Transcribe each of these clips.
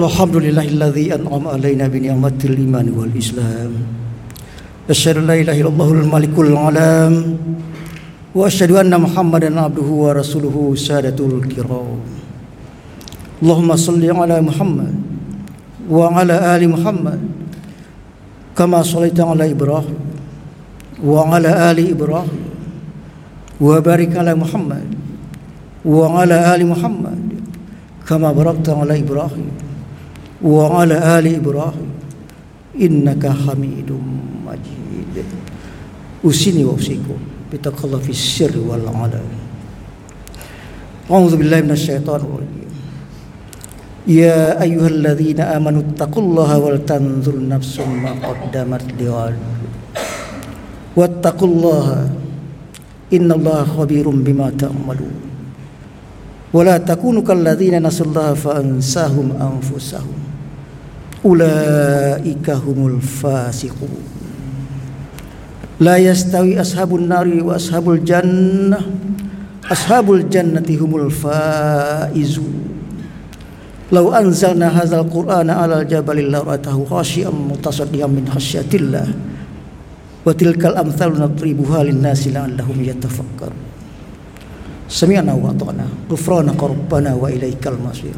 Alhamdulillahilladzi an'ama alaina bi ni'matil iman wal islam. Asyhadu la malikul alam. Wa asyhadu Muhammadan abduhu wa rasuluhu sadatul kiram. Allahumma salli ala Muhammad wa ala ali Muhammad kama sallaita ala Ibrahim wa ala ali Ibrahim wa barik ala Muhammad wa ala ali Muhammad kama Ibrahim وعلى آل إبراهيم إنك حميد مجيد أوصيني وأوصيكم بتقوى الله في السر والعلن أعوذ بالله من الشيطان الرجيم يا أيها الذين آمنوا اتقوا الله ولتنظر نفس ما قدمت لغد واتقوا الله إن الله خبير بما تعملون ولا تكونوا كالذين نسوا الله فأنساهم أنفسهم ulaika humul fasiqun. La yastawi ashabun nari wa ashabul jannah. Ashabul jannati humul faizu law anzalna hadzal qur'ana 'alal jabali la ra'atahu khashi'an mutasaddian min khasyatillah. Wa tilkal amsalu nadribuha lin-nasi la'allahum yatafakkarun. Sami'na wa ata'na. Ghufrana rabbana wa ilaikal masir.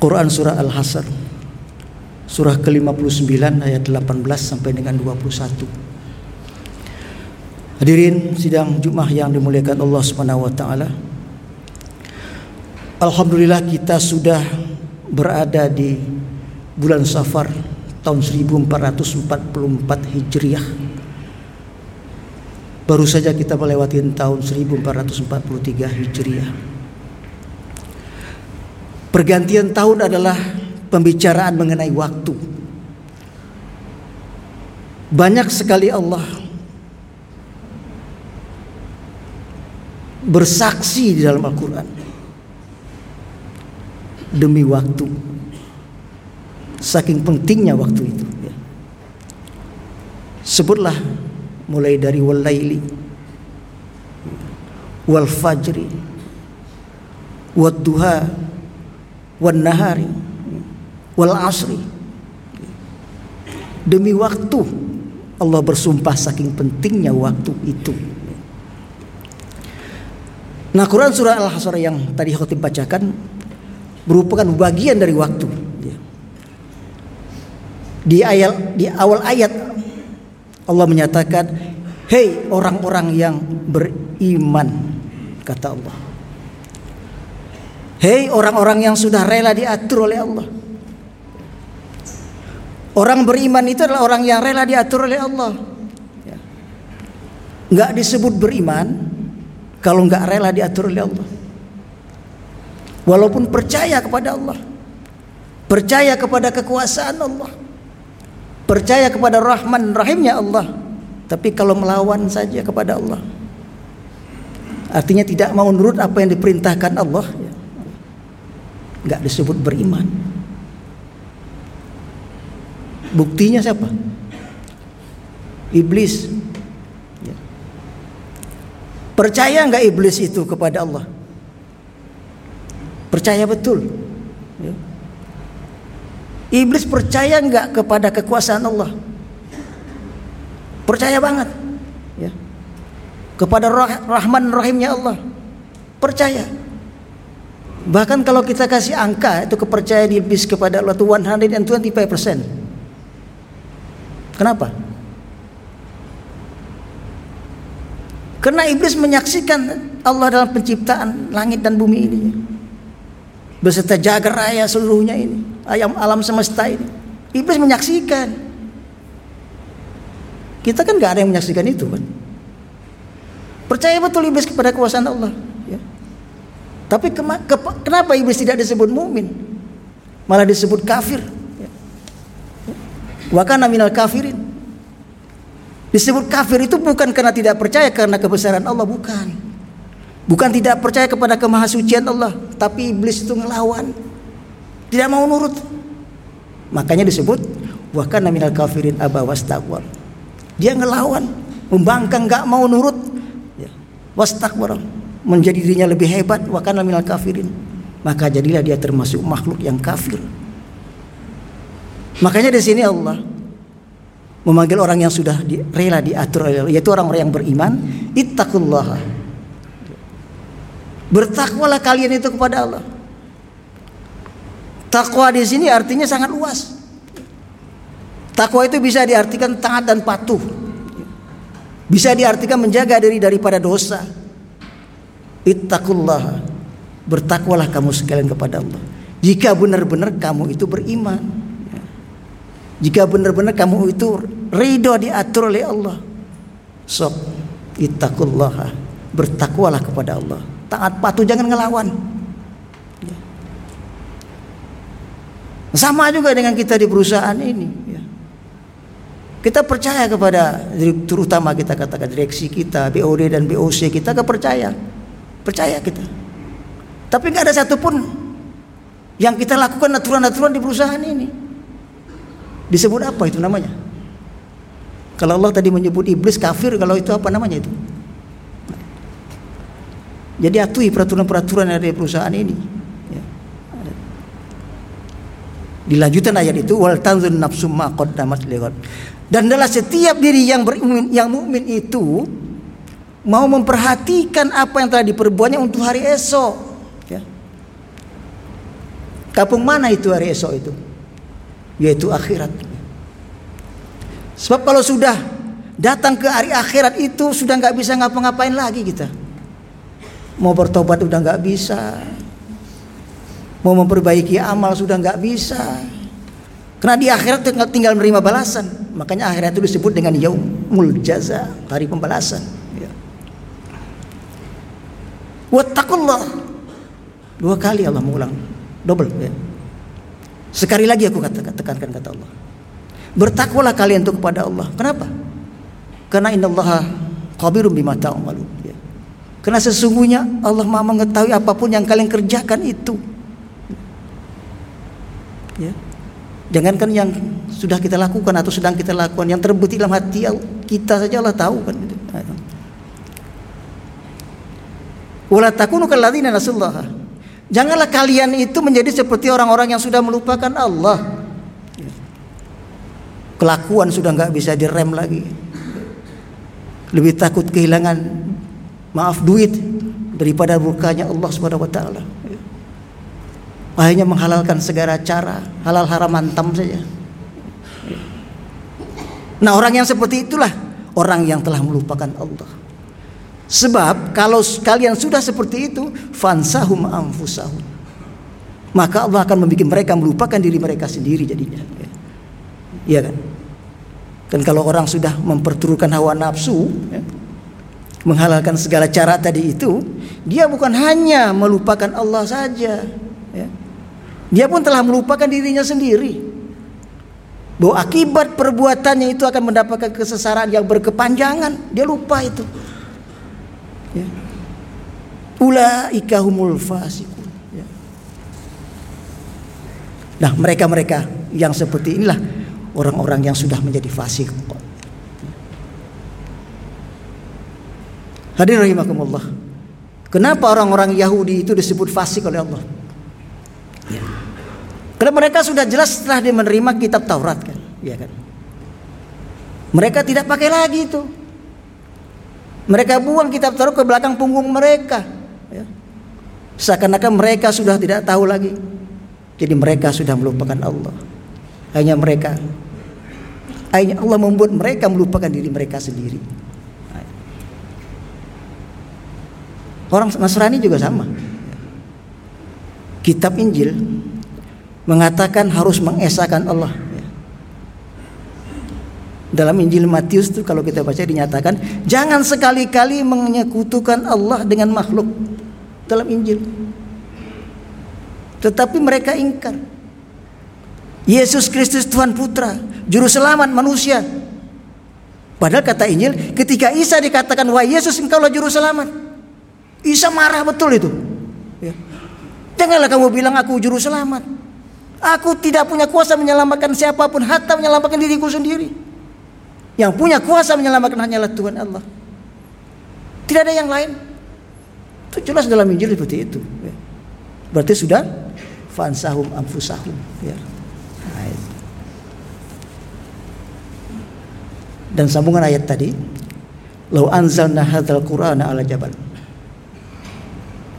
Quran surah Al-Hasr. Surah ke-59 ayat 18 sampai dengan 21 Hadirin sidang Jumat yang dimuliakan Allah Subhanahu wa taala. Alhamdulillah kita sudah berada di bulan Safar tahun 1444 Hijriah. Baru saja kita melewati tahun 1443 Hijriah Pergantian tahun adalah pembicaraan mengenai waktu. Banyak sekali Allah bersaksi di dalam Al-Quran demi waktu. Saking pentingnya waktu itu. Ya. Sebutlah mulai dari walaili, wal fajri, wad wan nahari wal asri demi waktu Allah bersumpah saking pentingnya waktu itu Nah Quran surah Al-Hasr yang tadi khotib bacakan merupakan bagian dari waktu. Di ayat di awal ayat Allah menyatakan, "Hei orang-orang yang beriman," kata Allah. Hei orang-orang yang sudah rela diatur oleh Allah. Orang beriman itu adalah orang yang rela diatur oleh Allah. Ya. Nggak disebut beriman kalau nggak rela diatur oleh Allah. Walaupun percaya kepada Allah, percaya kepada kekuasaan Allah, percaya kepada Rahman Rahimnya Allah, tapi kalau melawan saja kepada Allah, artinya tidak mau nurut apa yang diperintahkan Allah. Ya nggak disebut beriman. Buktinya siapa? Iblis. Ya. Percaya nggak iblis itu kepada Allah? Percaya betul. Ya. Iblis percaya nggak kepada kekuasaan Allah? Percaya banget. Ya. Kepada Rahman Rahimnya Allah. Percaya. Bahkan kalau kita kasih angka itu kepercayaan iblis kepada Allah itu 125%. Kenapa? Karena iblis menyaksikan Allah dalam penciptaan langit dan bumi ini. Beserta jagat raya seluruhnya ini, ayam alam semesta ini. Iblis menyaksikan. Kita kan nggak ada yang menyaksikan itu kan. Percaya betul iblis kepada kekuasaan Allah. Tapi kenapa iblis tidak disebut mukmin? Malah disebut kafir. Wa kana minal kafirin. Disebut kafir itu bukan karena tidak percaya karena kebesaran Allah, bukan. Bukan tidak percaya kepada kemahasucian Allah, tapi iblis itu ngelawan. Tidak mau nurut. Makanya disebut wa kana minal kafirin aba wastakbar. Dia ngelawan, membangkang nggak mau nurut. Ya. Wastakbar menjadi dirinya lebih hebat wa kana minal kafirin maka jadilah dia termasuk makhluk yang kafir. Makanya di sini Allah memanggil orang yang sudah di, rela diatur yaitu orang-orang yang beriman, ittaqullah. Bertakwalah kalian itu kepada Allah. Takwa di sini artinya sangat luas. Takwa itu bisa diartikan taat dan patuh. Bisa diartikan menjaga diri daripada dosa. Ittaqullah. Bertakwalah kamu sekalian kepada Allah. Jika benar-benar kamu itu beriman. Jika benar-benar kamu itu ridho diatur oleh Allah. Sok ittaqullah. Bertakwalah kepada Allah. Taat patuh jangan ngelawan. Sama juga dengan kita di perusahaan ini. Ya. Kita percaya kepada direktur utama kita katakan direksi kita, BOD dan BOC kita kepercaya, percaya kita. Tapi nggak ada satupun yang kita lakukan aturan-aturan di perusahaan ini. Disebut apa itu namanya? Kalau Allah tadi menyebut iblis kafir, kalau itu apa namanya itu? Jadi atui peraturan-peraturan di perusahaan ini. Dilanjutkan ayat itu wal tanzun nafsu ma qaddamat. Dan adalah setiap diri yang beriman yang mukmin itu mau memperhatikan apa yang telah diperbuatnya untuk hari esok. Ya. Kampung mana itu hari esok itu? Yaitu akhirat. Sebab kalau sudah datang ke hari akhirat itu sudah nggak bisa ngapa-ngapain lagi kita. Mau bertobat udah nggak bisa, Mau memperbaiki amal sudah nggak bisa. Karena di akhirat tinggal menerima balasan. Makanya akhirat itu disebut dengan yaumul jaza, hari pembalasan. Wattaqullah. Dua kali Allah mengulang. Double ya. Sekali lagi aku katakan tekankan kata Allah. Bertakwalah kalian untuk kepada Allah. Kenapa? Karena innallaha khabirum bima ta'malun. Ya. Karena sesungguhnya Allah Maha mengetahui apa pun yang kalian kerjakan itu ya jangankan yang sudah kita lakukan atau sedang kita lakukan yang terbukti dalam hati kita saja Allah tahu kan wala takunu nasallah janganlah kalian itu menjadi seperti orang-orang yang sudah melupakan Allah. Kelakuan sudah nggak bisa direm lagi. Lebih takut kehilangan maaf duit daripada murkanya Allah Subhanahu wa taala. Akhirnya menghalalkan segala cara halal haram mantam saja. Nah orang yang seperti itulah orang yang telah melupakan Allah sebab kalau kalian sudah seperti itu fansahum anfusahum maka Allah akan membuat mereka melupakan diri mereka sendiri jadinya iya kan dan kalau orang sudah memperturutkan hawa nafsu ya, menghalalkan segala cara tadi itu dia bukan hanya melupakan Allah saja ya, dia pun telah melupakan dirinya sendiri. Bahwa akibat perbuatannya itu akan mendapatkan kesesaran yang berkepanjangan. Dia lupa itu. Ya. Ulaika humul fasikun. Ya. Nah mereka-mereka yang seperti inilah orang-orang yang sudah menjadi fasik. Hadirin rahimakumullah. Kenapa orang-orang Yahudi itu disebut fasik oleh Allah? Ya. Karena mereka sudah jelas setelah dia menerima kitab Taurat kan, ya kan. Mereka tidak pakai lagi itu. Mereka buang kitab Taurat ke belakang punggung mereka. Ya. Seakan-akan mereka sudah tidak tahu lagi. Jadi mereka sudah melupakan Allah. Hanya mereka. Hanya Allah membuat mereka melupakan diri mereka sendiri. Orang Nasrani juga sama kitab Injil mengatakan harus mengesahkan Allah. Dalam Injil Matius itu kalau kita baca dinyatakan jangan sekali-kali menyekutukan Allah dengan makhluk dalam Injil. Tetapi mereka ingkar. Yesus Kristus Tuhan Putra, juru selamat manusia. Padahal kata Injil, ketika Isa dikatakan, "Wah Yesus, engkaulah juru selamat." Isa marah betul itu. Ya. Janganlah kamu bilang aku juru selamat. Aku tidak punya kuasa menyelamatkan siapa pun, hatta menyelamatkan diriku sendiri. Yang punya kuasa menyelamatkan hanyalah Tuhan Allah. Tidak ada yang lain. Itu jelas dalam Injil seperti itu. Ya. Berarti sudah fansahum anfusahum ya. Nah, Dan sambungan ayat tadi, "Lau anzalna hadzal Qur'ana ala jabal."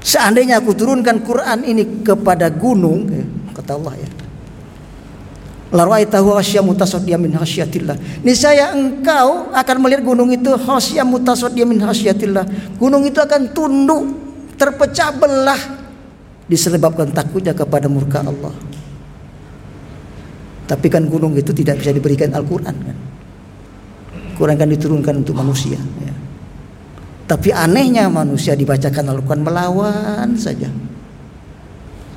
Seandainya aku turunkan Quran ini kepada gunung, ya, kata Allah ya. Larwaitahu hasyam mutasaddiya min hasyatillah. Niscaya engkau akan melihat gunung itu hasyam mutasaddiya min hasyatillah. Gunung itu akan tunduk, terpecah belah disebabkan takutnya kepada murka Allah. Tapi kan gunung itu tidak bisa diberikan Al-Quran kan. Quran kan diturunkan untuk manusia. Ya. Tapi anehnya manusia dibacakan Al-Quran melawan saja.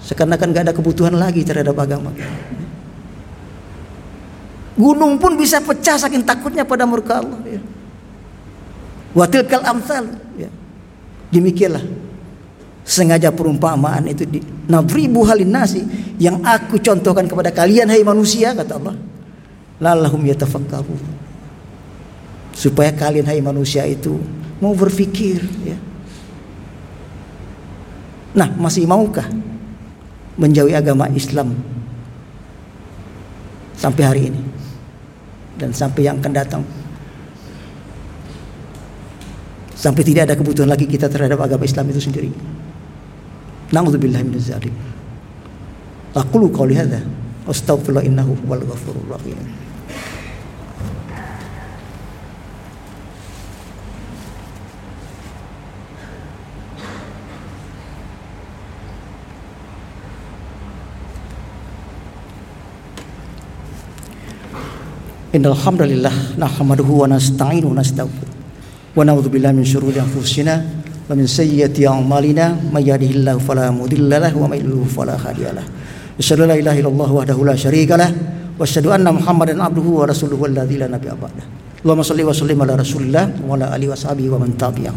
Sekarang kan gak ada kebutuhan lagi terhadap agama. Gunung pun bisa pecah saking takutnya pada murka Allah. Ya. Watil kal amsal. Ya. Demikianlah sengaja perumpamaan itu di nadribu halin nasi yang aku contohkan kepada kalian hai manusia kata Allah lalahum yatafakkaru supaya kalian hai manusia itu mau berpikir ya nah masih maukah menjauhi agama Islam sampai hari ini dan sampai yang akan datang sampai tidak ada kebutuhan lagi kita terhadap agama Islam itu sendiri. Nauzubillah min dzalik. Aqulu qouli hadza. Astaghfirullah innahu huwal ghafurur rahim. إن الحمد لله نحمده ونستعينه ونستغفره ونعوذ بالله من شرور أنفسنا ومن سيئات أعمالنا من يهده الله فلا مضل له ومن يضلل فلا هادي له أشهد أن لا إله إلا الله وحده لا شريك له وأشهد أن محمدا عبده ورسوله الذي لا نبي بعده اللهم صل وسلم على رسول الله وعلى آله وصحبه ومن تبعه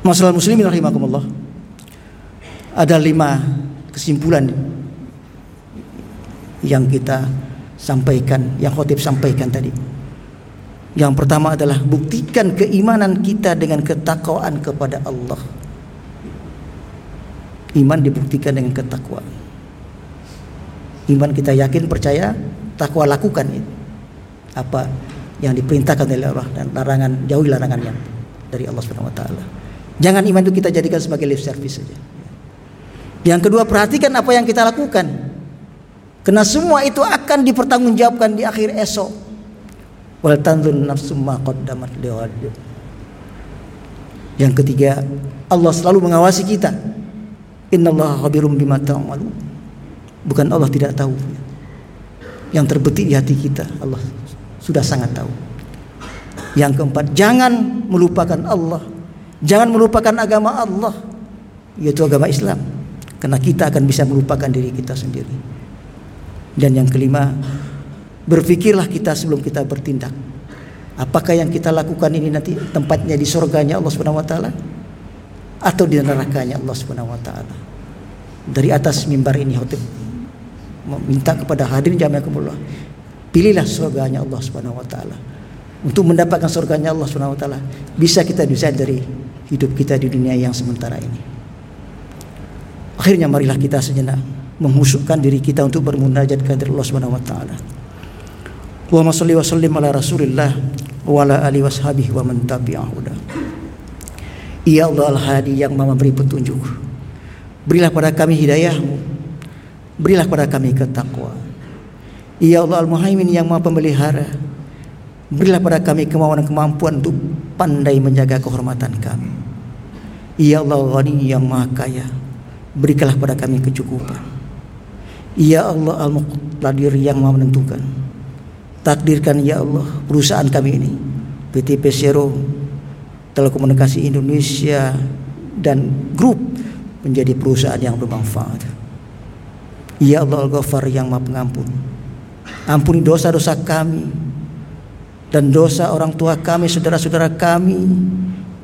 Masalah muslimin rahimakumullah Ada lima kesimpulan Yang kita sampaikan Yang khotib sampaikan tadi Yang pertama adalah buktikan keimanan kita dengan ketakwaan kepada Allah. Iman dibuktikan dengan ketakwaan. Iman kita yakin percaya, takwa lakukan itu. Apa yang diperintahkan oleh Allah dan larangan jauhi larangannya dari Allah Subhanahu wa taala. Jangan iman itu kita jadikan sebagai lip service saja. Yang kedua perhatikan apa yang kita lakukan. Karena semua itu akan dipertanggungjawabkan di akhir esok. Wal tanzun nafsum ma qaddamat liwad yang ketiga Allah selalu mengawasi kita. Innallaha khabirum bima ta'malu. Bukan Allah tidak tahu. Yang terbetik di hati kita Allah sudah sangat tahu. Yang keempat jangan melupakan Allah. Jangan melupakan agama Allah yaitu agama Islam. Karena kita akan bisa melupakan diri kita sendiri dan yang kelima Berpikirlah kita sebelum kita bertindak. Apakah yang kita lakukan ini nanti tempatnya di surganya Allah Subhanahu wa taala atau di nerakanya Allah Subhanahu wa taala. Dari atas mimbar ini khotib meminta kepada hadirin jamaah kumullah pilihlah surganya Allah Subhanahu wa taala. Untuk mendapatkan surganya Allah Subhanahu wa taala bisa kita bisa dari hidup kita di dunia yang sementara ini. Akhirnya marilah kita sejenak memusukkan diri kita untuk bermunajat kepada Allah Subhanahu wa taala. Allahumma salli wa sallim ala rasulillah wa ala alihi washabihi wa man tabi'ahu. Ya Allah al-hadi yang memberi petunjuk Berilah pada kami hidayahmu Berilah pada kami ketakwaan Ya Allah al-muhaimin yang maha pemelihara Berilah pada kami kemauan dan kemampuan untuk pandai menjaga kehormatan kami. Ya Allah ghani yang maha kaya Berikanlah pada kami kecukupan Ya Allah al-muqtadir yang maha menentukan takdirkan ya Allah perusahaan kami ini PT Pesero Telekomunikasi Indonesia dan grup menjadi perusahaan yang bermanfaat. Ya Allah Al-Ghafar yang Maha Pengampun. Ampuni dosa-dosa kami dan dosa orang tua kami, saudara-saudara kami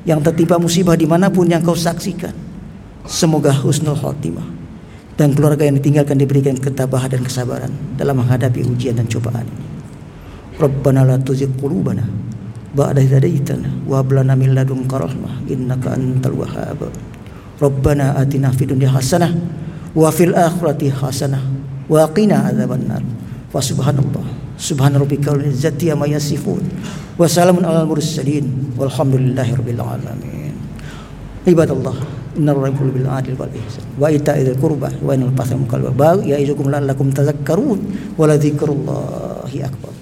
yang tertimpa musibah di mana pun yang kau saksikan. Semoga husnul khotimah dan keluarga yang ditinggalkan diberikan ketabahan dan kesabaran dalam menghadapi ujian dan cobaan ini. Rabbana la tuzigh qulubana ba'da idh hadaytana wa hab lana min ladunka rahmah innaka antal wahhab. Rabbana atina fid dunya hasanah wa fil akhirati hasanah wa qina adzabannar. Fa subhanallah. Subhana rabbika rabbil izzati amma yasifun. Wa salamun alal mursalin. Walhamdulillahi rabbil alamin. Ibadallah, inna rabbul bil adil wal ihsan wa ita'il qurba wa inal pasal mukal wa ya'izukum la'allakum tadhakkarun wa la dzikrullahi akbar.